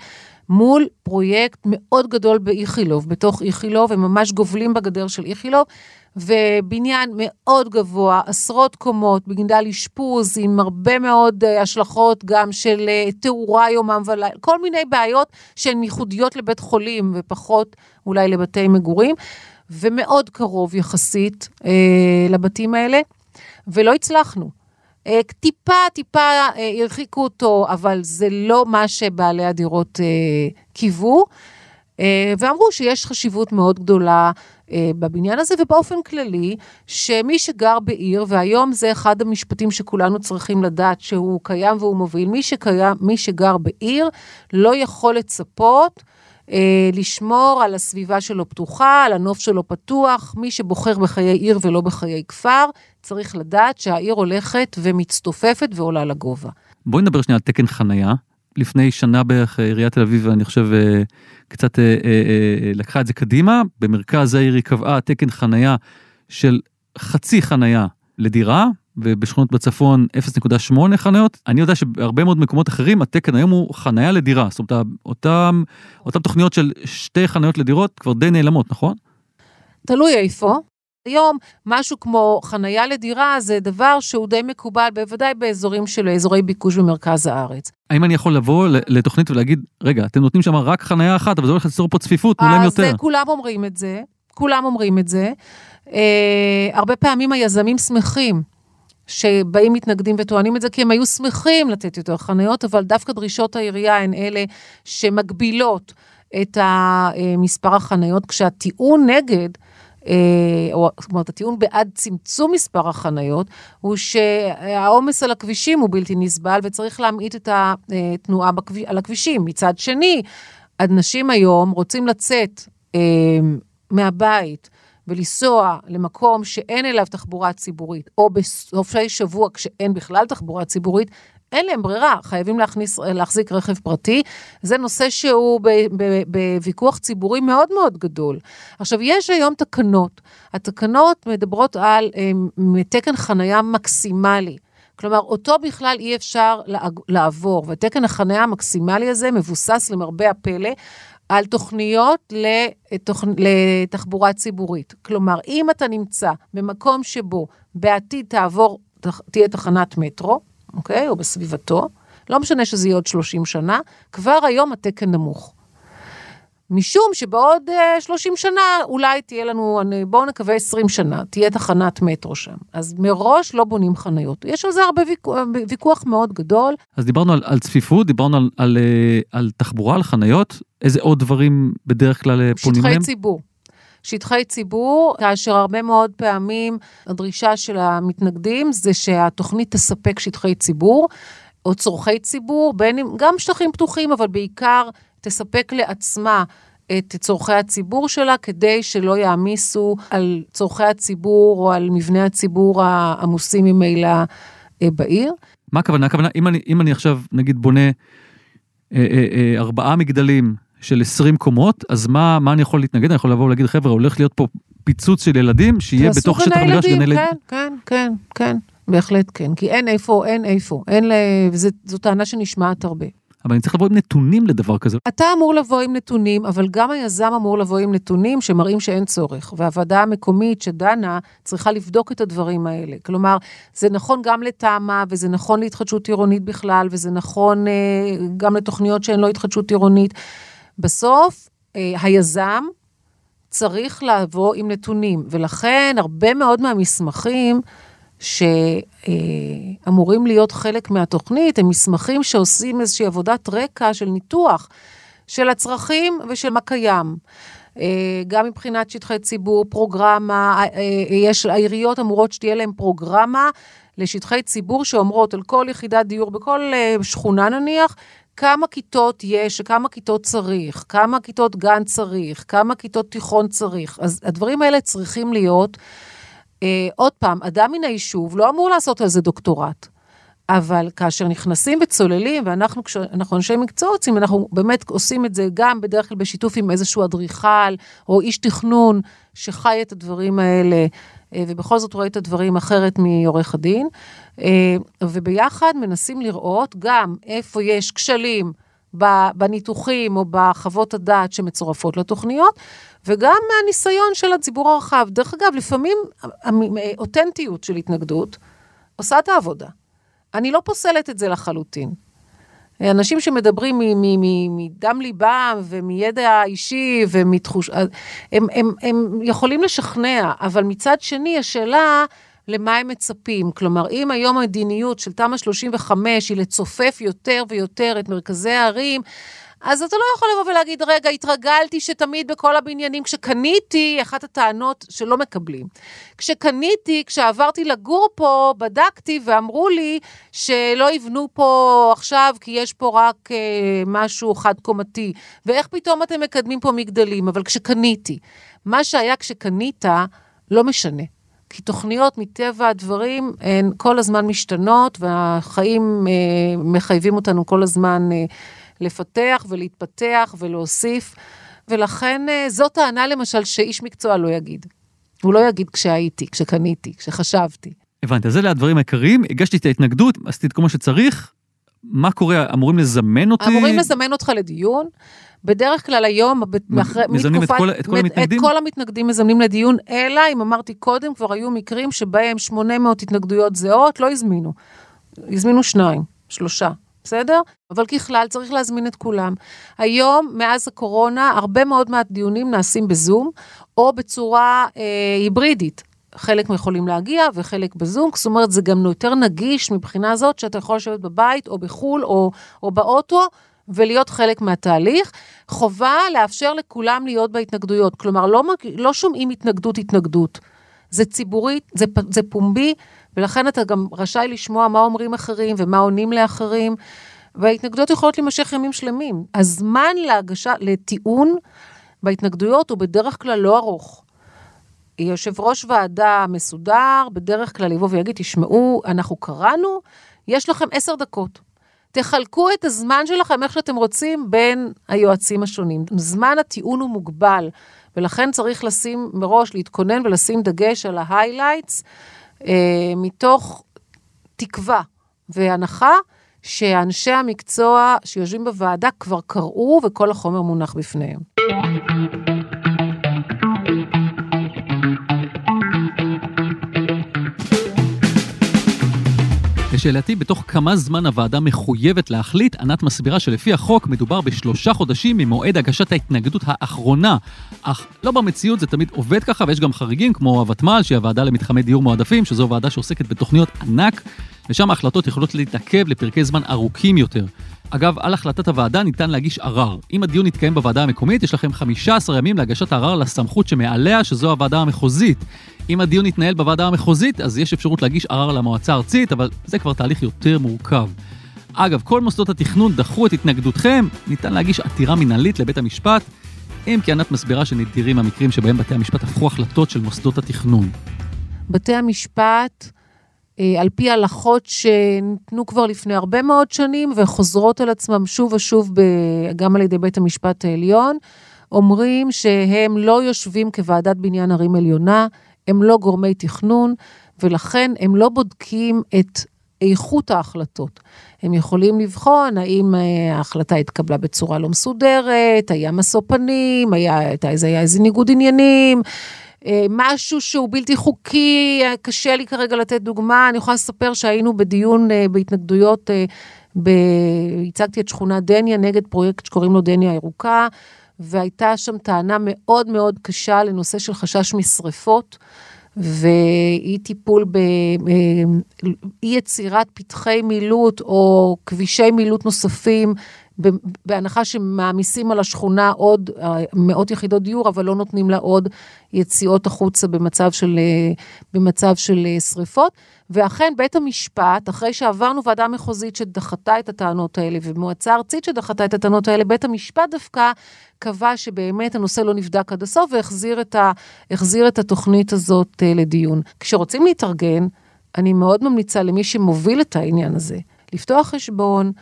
מול פרויקט מאוד גדול באיכילוב, בתוך איכילוב, הם ממש גובלים בגדר של איכילוב, ובניין מאוד גבוה, עשרות קומות, בגדל אשפוז, עם הרבה מאוד uh, השלכות גם של uh, תאורה יומם ולילה, כל מיני בעיות שהן ייחודיות לבית חולים ופחות אולי לבתי מגורים. ומאוד קרוב יחסית אה, לבתים האלה, ולא הצלחנו. אה, טיפה, טיפה אה, הרחיקו אותו, אבל זה לא מה שבעלי הדירות אה, קיוו, אה, ואמרו שיש חשיבות מאוד גדולה אה, בבניין הזה, ובאופן כללי, שמי שגר בעיר, והיום זה אחד המשפטים שכולנו צריכים לדעת שהוא קיים והוא מוביל, מי, שקיים, מי שגר בעיר לא יכול לצפות לשמור על הסביבה שלו פתוחה, על הנוף שלו פתוח. מי שבוחר בחיי עיר ולא בחיי כפר, צריך לדעת שהעיר הולכת ומצטופפת ועולה לגובה. בואי נדבר שנייה על תקן חנייה. לפני שנה בערך עיריית תל אביב, אני חושב, אה, קצת אה, לקחה את זה קדימה. במרכז העיר היא קבעה תקן חנייה של חצי חנייה לדירה, ובשכונות בצפון 0.8 חניות. אני יודע שבהרבה מאוד מקומות אחרים התקן היום הוא חניה לדירה. זאת אומרת, אותם, אותם תוכניות של שתי חניות לדירות כבר די נעלמות, נכון? תלוי איפה. היום משהו כמו חנייה לדירה זה דבר שהוא די מקובל, בוודאי באזורים של אזורי ביקוש במרכז הארץ. האם אני יכול לבוא לתוכנית ולהגיד, רגע, אתם נותנים שם רק חנייה אחת, אבל זה הולך ליצור פה צפיפות, תנו להם יותר. אז כולם אומרים את זה, כולם אומרים את זה. אה, הרבה פעמים היזמים שמחים שבאים מתנגדים וטוענים את זה, כי הם היו שמחים לתת יותר חניות, אבל דווקא דרישות העירייה הן אלה שמגבילות את מספר החניות, כשהטיעון נגד, אה, או זאת אומרת, הטיעון בעד צמצום מספר החניות, הוא שהעומס על הכבישים הוא בלתי נסבל וצריך להמעיט את התנועה בכביש, על הכבישים. מצד שני, אנשים היום רוצים לצאת אה, מהבית, ולנסוע למקום שאין אליו תחבורה ציבורית, או בסופי שבוע כשאין בכלל תחבורה ציבורית, אין להם ברירה, חייבים להכניס, להחזיק רכב פרטי. זה נושא שהוא בוויכוח ציבורי מאוד מאוד גדול. עכשיו, יש היום תקנות. התקנות מדברות על um, תקן חנייה מקסימלי. כלומר, אותו בכלל אי אפשר לעבור, ותקן החניה המקסימלי הזה מבוסס למרבה הפלא על תוכניות לתוכ... לתחבורה ציבורית. כלומר, אם אתה נמצא במקום שבו בעתיד תעבור, תהיה תחנת מטרו, אוקיי? או בסביבתו, לא משנה שזה יהיה עוד 30 שנה, כבר היום התקן נמוך. משום שבעוד uh, אה, 30 שנה אולי תהיה לנו, בואו נקווה 20 שנה, תהיה תחנת מטרו שם. אז מראש לא בונים חניות. יש על זה הרבה ויכוח, ויכוח מאוד גדול. אז דיברנו על, על צפיפות, דיברנו על, על, אה, על תחבורה, על חניות. איזה עוד דברים בדרך כלל אה, פונים להם? שטחי ציבור. שטחי ציבור, כאשר הרבה מאוד פעמים הדרישה של המתנגדים זה שהתוכנית תספק שטחי ציבור. או צורכי ציבור, בין אם, גם שטחים פתוחים, אבל בעיקר תספק לעצמה את צורכי הציבור שלה, כדי שלא יעמיסו על צורכי הציבור או על מבני הציבור העמוסים ממילא אה, בעיר. מה הכוונה? הכוונה, אם אני, אם אני עכשיו נגיד בונה אה, אה, אה, ארבעה מגדלים של 20 קומות, אז מה, מה אני יכול להתנגד? אני יכול לבוא ולהגיד, חבר'ה, הולך להיות פה פיצוץ של ילדים, שיהיה בתוך שטח המגרש גני ילדים. כן, כן, כן, כן, בהחלט כן. כי אין איפה, אין איפה, אין ל... וזו טענה שנשמעת הרבה. אבל אני צריך לבוא עם נתונים לדבר כזה. אתה אמור לבוא עם נתונים, אבל גם היזם אמור לבוא עם נתונים שמראים שאין צורך. והוועדה המקומית שדנה צריכה לבדוק את הדברים האלה. כלומר, זה נכון גם לתמ"א, וזה נכון להתחדשות עירונית בכלל, וזה נכון אה, גם לתוכניות שהן לא התחדשות עירונית. בסוף, אה, היזם צריך לבוא עם נתונים, ולכן הרבה מאוד מהמסמכים שאמורים להיות חלק מהתוכנית, הם מסמכים שעושים איזושהי עבודת רקע של ניתוח של הצרכים ושל מה קיים. אה, גם מבחינת שטחי ציבור, פרוגרמה, אה, יש, העיריות אמורות שתהיה להן פרוגרמה לשטחי ציבור שאומרות על כל יחידת דיור, בכל אה, שכונה נניח, כמה כיתות יש, כמה כיתות צריך, כמה כיתות גן צריך, כמה כיתות תיכון צריך. אז הדברים האלה צריכים להיות. אה, עוד פעם, אדם מן היישוב לא אמור לעשות על זה דוקטורט. אבל כאשר נכנסים וצוללים, ואנחנו, כשאנחנו אנשי מקצוע רוצים, אנחנו באמת עושים את זה גם בדרך כלל בשיתוף עם איזשהו אדריכל או איש תכנון שחי את הדברים האלה, אה, ובכל זאת רואה את הדברים אחרת מעורך הדין. אה, וביחד מנסים לראות גם איפה יש כשלים בניתוחים או בחוות הדעת שמצורפות לתוכניות, וגם מהניסיון של הציבור הרחב. דרך אגב, לפעמים אותנטיות של התנגדות עושה את העבודה. אני לא פוסלת את זה לחלוטין. אנשים שמדברים מדם ליבם ומידע אישי ומתחוש... הם, הם, הם יכולים לשכנע, אבל מצד שני, השאלה למה הם מצפים. כלומר, אם היום המדיניות של תמ"א 35 היא לצופף יותר ויותר את מרכזי הערים, אז אתה לא יכול לבוא ולהגיד, רגע, התרגלתי שתמיד בכל הבניינים, כשקניתי, אחת הטענות שלא מקבלים. כשקניתי, כשעברתי לגור פה, בדקתי ואמרו לי שלא יבנו פה עכשיו, כי יש פה רק אה, משהו חד-קומתי. ואיך פתאום אתם מקדמים פה מגדלים? אבל כשקניתי. מה שהיה כשקנית, לא משנה. כי תוכניות מטבע הדברים הן כל הזמן משתנות, והחיים אה, מחייבים אותנו כל הזמן אה, לפתח ולהתפתח ולהוסיף, ולכן אה, זאת טענה למשל שאיש מקצוע לא יגיד. הוא לא יגיד כשהייתי, כשקניתי, כשחשבתי. הבנתי, אז אלה הדברים העיקריים, הגשתי את ההתנגדות, עשיתי את כל מה שצריך, מה קורה, אמורים לזמן אותי? אמורים לזמן אותך לדיון. בדרך כלל היום, אחרי, מזמנים מתקופת, את כל, את כל המתנגדים? את כל המתנגדים מזמנים לדיון, אלא אם אמרתי קודם, כבר היו מקרים שבהם 800 התנגדויות זהות, לא הזמינו. הזמינו שניים, שלושה. בסדר? אבל ככלל צריך להזמין את כולם. היום, מאז הקורונה, הרבה מאוד מהדיונים נעשים בזום, או בצורה אה, היברידית. חלק יכולים להגיע וחלק בזום, זאת אומרת, זה גם יותר נגיש מבחינה זאת שאתה יכול לשבת בבית או בחו"ל או, או באוטו. ולהיות חלק מהתהליך. חובה לאפשר לכולם להיות בהתנגדויות. כלומר, לא, לא שומעים התנגדות התנגדות. זה ציבורי, זה, זה פומבי, ולכן אתה גם רשאי לשמוע מה אומרים אחרים ומה עונים לאחרים, וההתנגדויות יכולות להימשך ימים שלמים. הזמן להגשה, לטיעון בהתנגדויות הוא בדרך כלל לא ארוך. יושב ראש ועדה מסודר, בדרך כלל יבוא ויגיד, תשמעו, אנחנו קראנו, יש לכם עשר דקות. תחלקו את הזמן שלכם איך שאתם רוצים בין היועצים השונים. זמן הטיעון הוא מוגבל, ולכן צריך לשים מראש, להתכונן ולשים דגש על ההיילייטס, מתוך תקווה והנחה שאנשי המקצוע שיושבים בוועדה כבר קראו וכל החומר מונח בפניהם. לשאלתי, בתוך כמה זמן הוועדה מחויבת להחליט, ענת מסבירה שלפי החוק מדובר בשלושה חודשים ממועד הגשת ההתנגדות האחרונה. אך לא במציאות זה תמיד עובד ככה, ויש גם חריגים כמו הוותמ"ל, שהיא הוועדה למתחמי דיור מועדפים, שזו ועדה שעוסקת בתוכניות ענק, ושם ההחלטות יכולות להתעכב לפרקי זמן ארוכים יותר. אגב, על החלטת הוועדה ניתן להגיש ערר. אם הדיון יתקיים בוועדה המקומית, יש לכם 15 ימים להגשת הערר לסמכות שמעליה, שזו הוועדה המחוזית. אם הדיון יתנהל בוועדה המחוזית, אז יש אפשרות להגיש ערר למועצה הארצית, אבל זה כבר תהליך יותר מורכב. אגב, כל מוסדות התכנון דחו את התנגדותכם, ניתן להגיש עתירה מנהלית לבית המשפט, אם כי ענת מסבירה שנדירים המקרים שבהם בתי המשפט הפכו החלטות של מוסדות התכנון. בתי המשפט, אה, על פי הלכות שניתנו כבר לפני הרבה מאוד שנים וחוזרות על עצמם שוב ושוב גם על ידי בית המשפט העליון, אומרים שהם לא יושבים כוועדת בניין ערים עליונה, הם לא גורמי תכנון, ולכן הם לא בודקים את איכות ההחלטות. הם יכולים לבחון האם אה, ההחלטה התקבלה בצורה לא מסודרת, היה משוא פנים, היה, היה איזה ניגוד עניינים. אה, משהו שהוא בלתי חוקי, אה, קשה לי כרגע לתת דוגמה, אני יכולה לספר שהיינו בדיון בהתנגדויות, ב... הצגתי את שכונת דניה נגד פרויקט שקוראים לו דניה הירוקה, והייתה שם טענה מאוד מאוד קשה לנושא של חשש משרפות. ואי טיפול באי יצירת פתחי מילוט או כבישי מילוט נוספים, בהנחה שמעמיסים על השכונה עוד אה, מאות יחידות דיור, אבל לא נותנים לה עוד יציאות החוצה במצב של, אה, במצב של אה, שריפות. ואכן בית המשפט, אחרי שעברנו ועדה מחוזית שדחתה את הטענות האלה, ומועצה ארצית שדחתה את הטענות האלה, בית המשפט דווקא קבע שבאמת הנושא לא נבדק עד הסוף, והחזיר את, ה, את התוכנית הזאת לדיון. כשרוצים להתארגן, אני מאוד ממליצה למי שמוביל את העניין הזה, לפתוח חשבון,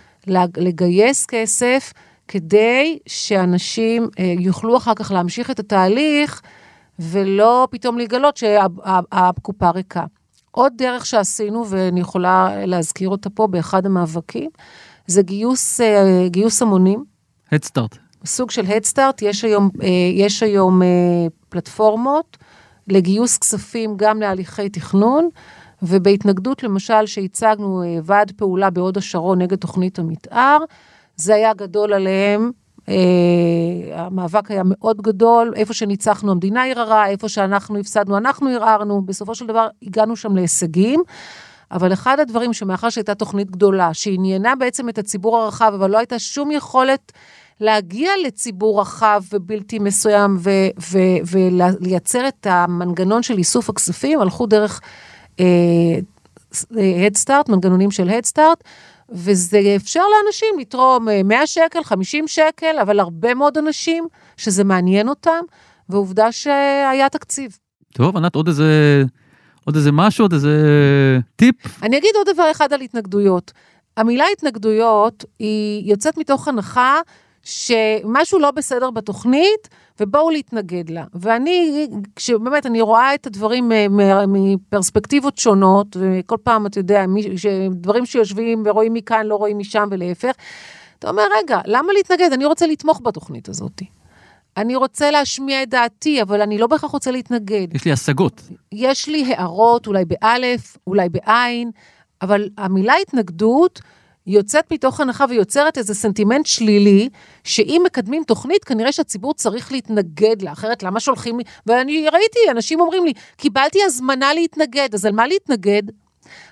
לגייס כסף, כדי שאנשים uh, יוכלו אחר כך להמשיך את התהליך, ולא פתאום לגלות שהקופה ריקה. עוד דרך שעשינו, ואני יכולה להזכיר אותה פה באחד המאבקים, זה גיוס, אה, גיוס המונים. הדסטארט. סוג של הדסטארט, יש היום, אה, יש היום אה, פלטפורמות לגיוס כספים גם להליכי תכנון, ובהתנגדות למשל שהצגנו ועד פעולה בהוד השרון נגד תוכנית המתאר, זה היה גדול עליהם, אה, המאבק היה מאוד גדול, איפה שניצחנו המדינה ערערה, איפה שאנחנו הפסדנו אנחנו ערערנו, בסופו של דבר הגענו שם להישגים. אבל אחד הדברים שמאחר שהייתה תוכנית גדולה, שעניינה בעצם את הציבור הרחב, אבל לא הייתה שום יכולת להגיע לציבור רחב ובלתי מסוים ולייצר את המנגנון של איסוף הכספים, הלכו דרך הדסטארט, אה, מנגנונים של הדסטארט, וזה אפשר לאנשים לתרום 100 אה, שקל, 50 שקל, אבל הרבה מאוד אנשים שזה מעניין אותם, ועובדה שהיה תקציב. טוב, ענת, עוד איזה, עוד איזה משהו, עוד איזה טיפ? אני אגיד עוד דבר אחד על התנגדויות. המילה התנגדויות היא יוצאת מתוך הנחה שמשהו לא בסדר בתוכנית, ובואו להתנגד לה. ואני, כשבאמת, אני רואה את הדברים מפרספקטיבות שונות, וכל פעם, אתה יודע, דברים שיושבים ורואים מכאן, לא רואים משם ולהפך, אתה אומר, רגע, למה להתנגד? אני רוצה לתמוך בתוכנית הזאת. אני רוצה להשמיע את דעתי, אבל אני לא בהכרח רוצה להתנגד. יש לי השגות. יש לי הערות, אולי באלף, אולי בעין, אבל המילה התנגדות, יוצאת מתוך הנחה ויוצרת איזה סנטימנט שלילי, שאם מקדמים תוכנית, כנראה שהציבור צריך להתנגד לה, אחרת למה שולחים לי? ואני ראיתי, אנשים אומרים לי, קיבלתי הזמנה להתנגד, אז על מה להתנגד?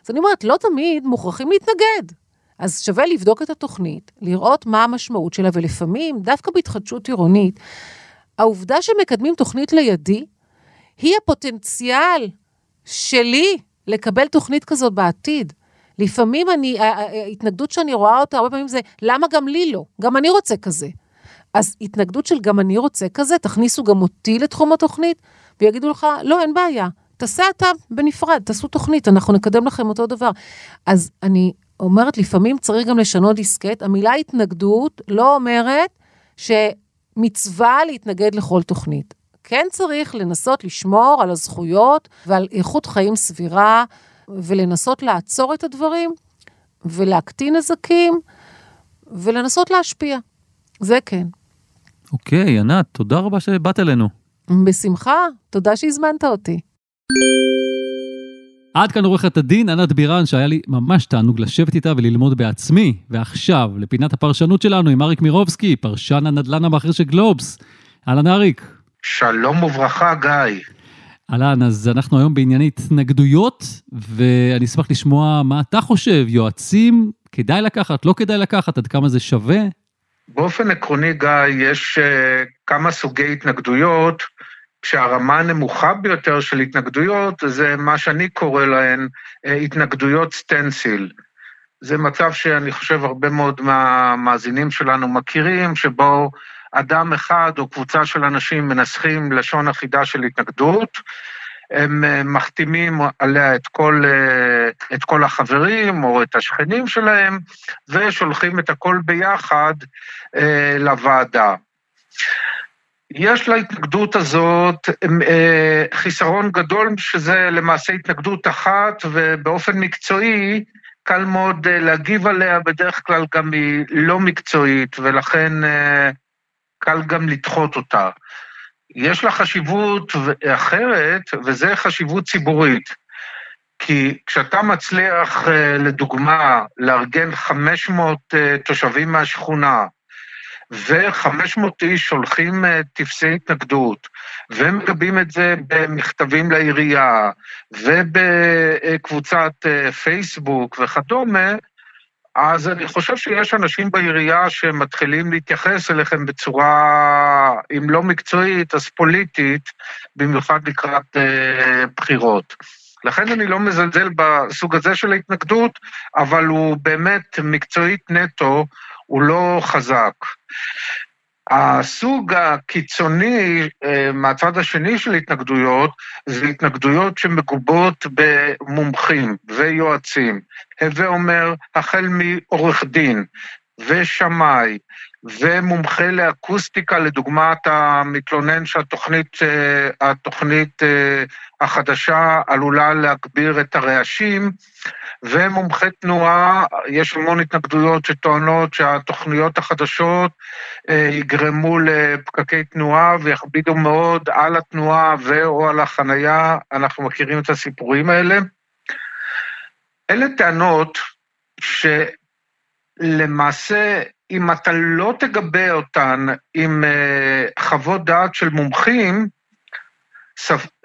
אז אני אומרת, לא תמיד מוכרחים להתנגד. אז שווה לבדוק את התוכנית, לראות מה המשמעות שלה, ולפעמים, דווקא בהתחדשות עירונית, העובדה שמקדמים תוכנית לידי, היא הפוטנציאל שלי לקבל תוכנית כזאת בעתיד. לפעמים אני, ההתנגדות שאני רואה אותה, הרבה פעמים זה, למה גם לי לא? גם אני רוצה כזה. אז התנגדות של גם אני רוצה כזה, תכניסו גם אותי לתחום התוכנית, ויגידו לך, לא, אין בעיה, תעשה אתה בנפרד, תעשו תוכנית, אנחנו נקדם לכם אותו דבר. אז אני אומרת, לפעמים צריך גם לשנות דיסקט. המילה התנגדות לא אומרת שמצווה להתנגד לכל תוכנית. כן צריך לנסות לשמור על הזכויות ועל איכות חיים סבירה ולנסות לעצור את הדברים ולהקטין נזקים ולנסות להשפיע. זה כן. אוקיי, ענת, תודה רבה שבאת אלינו. בשמחה, תודה שהזמנת אותי. עד כאן עורכת הדין ענת בירן, שהיה לי ממש תענוג לשבת איתה וללמוד בעצמי. ועכשיו, לפינת הפרשנות שלנו עם אריק מירובסקי, פרשן הנדל"ן הבכיר של גלובס. אהלן אריק. שלום וברכה, גיא. אהלן, אז אנחנו היום בענייני התנגדויות, ואני אשמח לשמוע מה אתה חושב, יועצים, כדאי לקחת, לא כדאי לקחת, עד כמה זה שווה? באופן עקרוני, גיא, יש אה, כמה סוגי התנגדויות, כשהרמה הנמוכה ביותר של התנגדויות זה מה שאני קורא להן אה, התנגדויות סטנסיל. זה מצב שאני חושב הרבה מאוד מהמאזינים שלנו מכירים, שבו אדם אחד או קבוצה של אנשים מנסחים לשון אחידה של התנגדות, הם אה, מחתימים עליה את כל, אה, את כל החברים או את השכנים שלהם, ושולחים את הכל ביחד אה, לוועדה. יש להתנגדות הזאת חיסרון גדול, שזה למעשה התנגדות אחת, ובאופן מקצועי קל מאוד להגיב עליה, בדרך כלל גם היא לא מקצועית, ולכן קל גם לדחות אותה. יש לה חשיבות אחרת, וזה חשיבות ציבורית. כי כשאתה מצליח, אה, לדוגמה, לארגן 500 אה, תושבים מהשכונה, ו-500 איש שולחים אה, טפסי התנגדות, ומגבים את זה במכתבים לעירייה, ובקבוצת פייסבוק וכדומה, אז אני חושב שיש אנשים בעירייה שמתחילים להתייחס אליכם בצורה, אם לא מקצועית, אז פוליטית, במיוחד לקראת אה, בחירות. לכן אני לא מזלזל בסוג הזה של ההתנגדות, אבל הוא באמת מקצועית נטו, הוא לא חזק. הסוג הקיצוני אה, מהצד השני של התנגדויות, זה התנגדויות שמגובות במומחים ויועצים. הווה אומר, החל מעורך דין ושמאי ומומחה לאקוסטיקה, לדוגמת המתלונן שהתוכנית התוכנית אה, החדשה עלולה להגביר את הרעשים, ומומחי תנועה, יש המון התנגדויות שטוענות שהתוכניות החדשות אה, יגרמו לפקקי תנועה ויכבידו מאוד על התנועה ו/או על החנייה, אנחנו מכירים את הסיפורים האלה. אלה טענות שלמעשה, אם אתה לא תגבה אותן עם uh, חוות דעת של מומחים,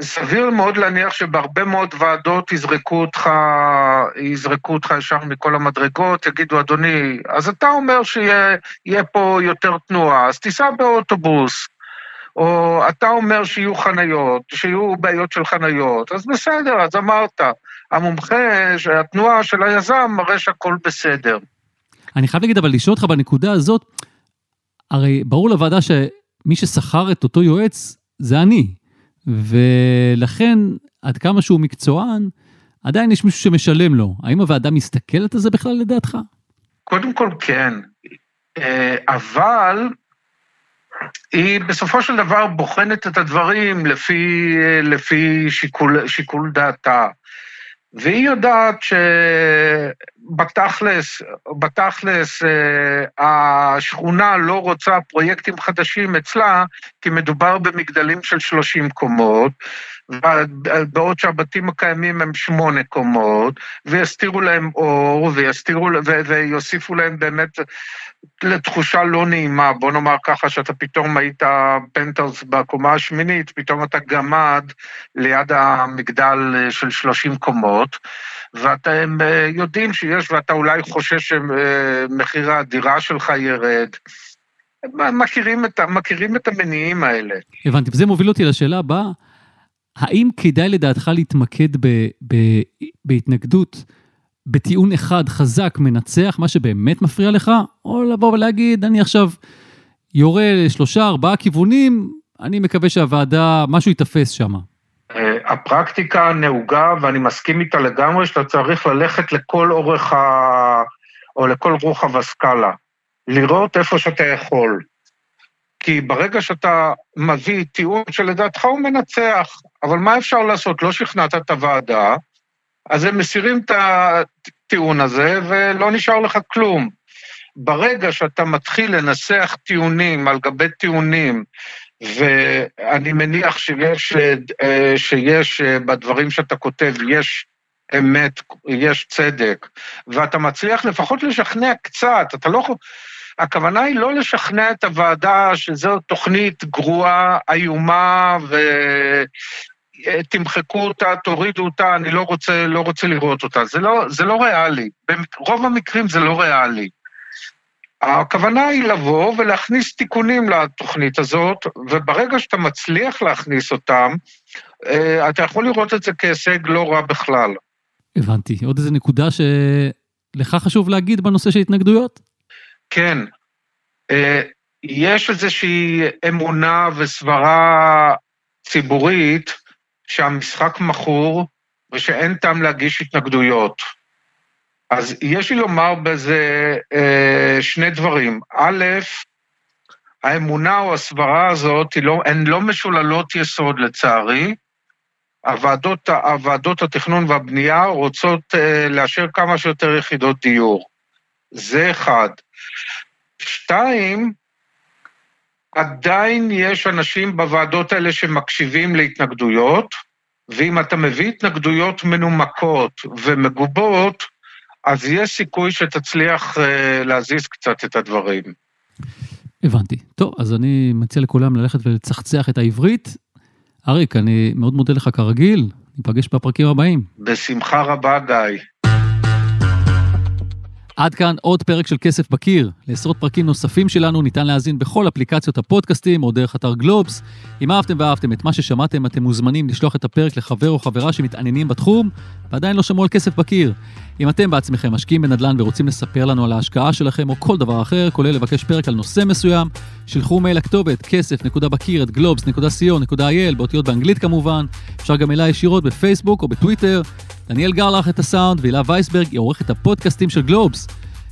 סביר מאוד להניח שבהרבה מאוד ועדות יזרקו אותך, יזרקו אותך ישר מכל המדרגות, יגידו, אדוני, אז אתה אומר שיהיה פה יותר תנועה, אז תיסע באוטובוס. או אתה אומר שיהיו חניות, שיהיו בעיות של חניות, אז בסדר, אז אמרת. המומחה, התנועה של היזם, מראה שהכל בסדר. אני חייב להגיד, אבל לשאול אותך בנקודה הזאת, הרי ברור לוועדה שמי ששכר את אותו יועץ זה אני, ולכן, עד כמה שהוא מקצוען, עדיין יש מישהו שמשלם לו. האם הוועדה מסתכלת על זה בכלל לדעתך? קודם כל כן, אה, אבל היא בסופו של דבר בוחנת את הדברים לפי, לפי שיקול, שיקול דעתה. והיא יודעת שבתכלס, בתכלס, אה, השכונה לא רוצה פרויקטים חדשים אצלה, כי מדובר במגדלים של 30 קומות, בעוד שהבתים הקיימים הם שמונה קומות, ויסתירו להם אור, ויסתירו, ויוסיפו להם באמת לתחושה לא נעימה, בוא נאמר ככה, שאתה פתאום היית פנטהאוס בקומה השמינית, פתאום אתה גמד ליד המגדל של 30 קומות, ואתם אה, יודעים שיש, ואתה אולי חושש שמחיר הדירה שלך ירד. מכירים את, מכירים את המניעים האלה. הבנתי, וזה מוביל אותי לשאלה הבאה. האם כדאי לדעתך להתמקד ב, ב, בהתנגדות, בטיעון אחד חזק מנצח, מה שבאמת מפריע לך, או לבוא ולהגיד, אני עכשיו יורה לשלושה, ארבעה כיוונים, אני מקווה שהוועדה, משהו ייתפס שם. אה, הפרקטיקה נהוגה, ואני מסכים איתה לגמרי, שאתה צריך ללכת לכל אורך ה... או לכל רוחב הסקאלה. לראות איפה שאתה יכול. כי ברגע שאתה מביא טיעון שלדעתך הוא מנצח, אבל מה אפשר לעשות? לא שכנעת את הוועדה, אז הם מסירים את הטיעון הזה ולא נשאר לך כלום. ברגע שאתה מתחיל לנסח טיעונים על גבי טיעונים, ואני מניח שיש, שיש בדברים שאתה כותב, יש אמת, יש צדק, ואתה מצליח לפחות לשכנע קצת, אתה לא... הכוונה היא לא לשכנע את הוועדה שזו תוכנית גרועה, איומה, תמחקו אותה, תורידו אותה, אני לא רוצה, לא רוצה לראות אותה. זה לא, זה לא ריאלי. ברוב המקרים זה לא ריאלי. הכוונה היא לבוא ולהכניס תיקונים לתוכנית הזאת, וברגע שאתה מצליח להכניס אותם, אה, אתה יכול לראות את זה כהישג לא רע בכלל. הבנתי. עוד איזה נקודה שלך חשוב להגיד בנושא של התנגדויות? כן. אה, יש איזושהי אמונה וסברה ציבורית שהמשחק מכור ושאין טעם להגיש התנגדויות. אז יש לי לומר בזה אה, שני דברים. א', האמונה או הסברה הזאת לא, הן לא משוללות יסוד לצערי. הוועדות, הוועדות התכנון והבנייה רוצות אה, לאשר כמה שיותר יחידות דיור. זה אחד. שתיים, עדיין יש אנשים בוועדות האלה שמקשיבים להתנגדויות, ואם אתה מביא התנגדויות מנומקות ומגובות, אז יש סיכוי שתצליח uh, להזיז קצת את הדברים. הבנתי. טוב, אז אני מציע לכולם ללכת ולצחצח את העברית. אריק, אני מאוד מודה לך כרגיל, ניפגש בפרקים הבאים. בשמחה רבה, גיא. עד כאן עוד פרק של כסף בקיר. לעשרות פרקים נוספים שלנו ניתן להאזין בכל אפליקציות הפודקאסטים או דרך אתר גלובס. אם אהבתם ואהבתם את מה ששמעתם, אתם מוזמנים לשלוח את הפרק לחבר או חברה שמתעניינים בתחום ועדיין לא שמעו על כסף בקיר. אם אתם בעצמכם משקיעים בנדל"ן ורוצים לספר לנו על ההשקעה שלכם או כל דבר אחר, כולל לבקש פרק על נושא מסוים, שלחו מייל לכתובת כסף.בקיר@globes.co.il באותיות באנגלית כמובן. אפשר גם אליי ישירות בפייסבוק או בטוויטר. דניאל גרלח את הסאונד והילה וייסברג היא עורכת הפודקאסטים של גלובס.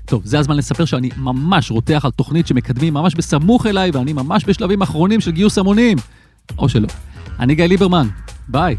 טוב, זה הזמן לספר שאני ממש רותח על תוכנית שמקדמים ממש בסמוך אליי ואני ממש בשלבים אחרונים של גיוס המונים. או שלא. אני גיא ליברמן, ביי.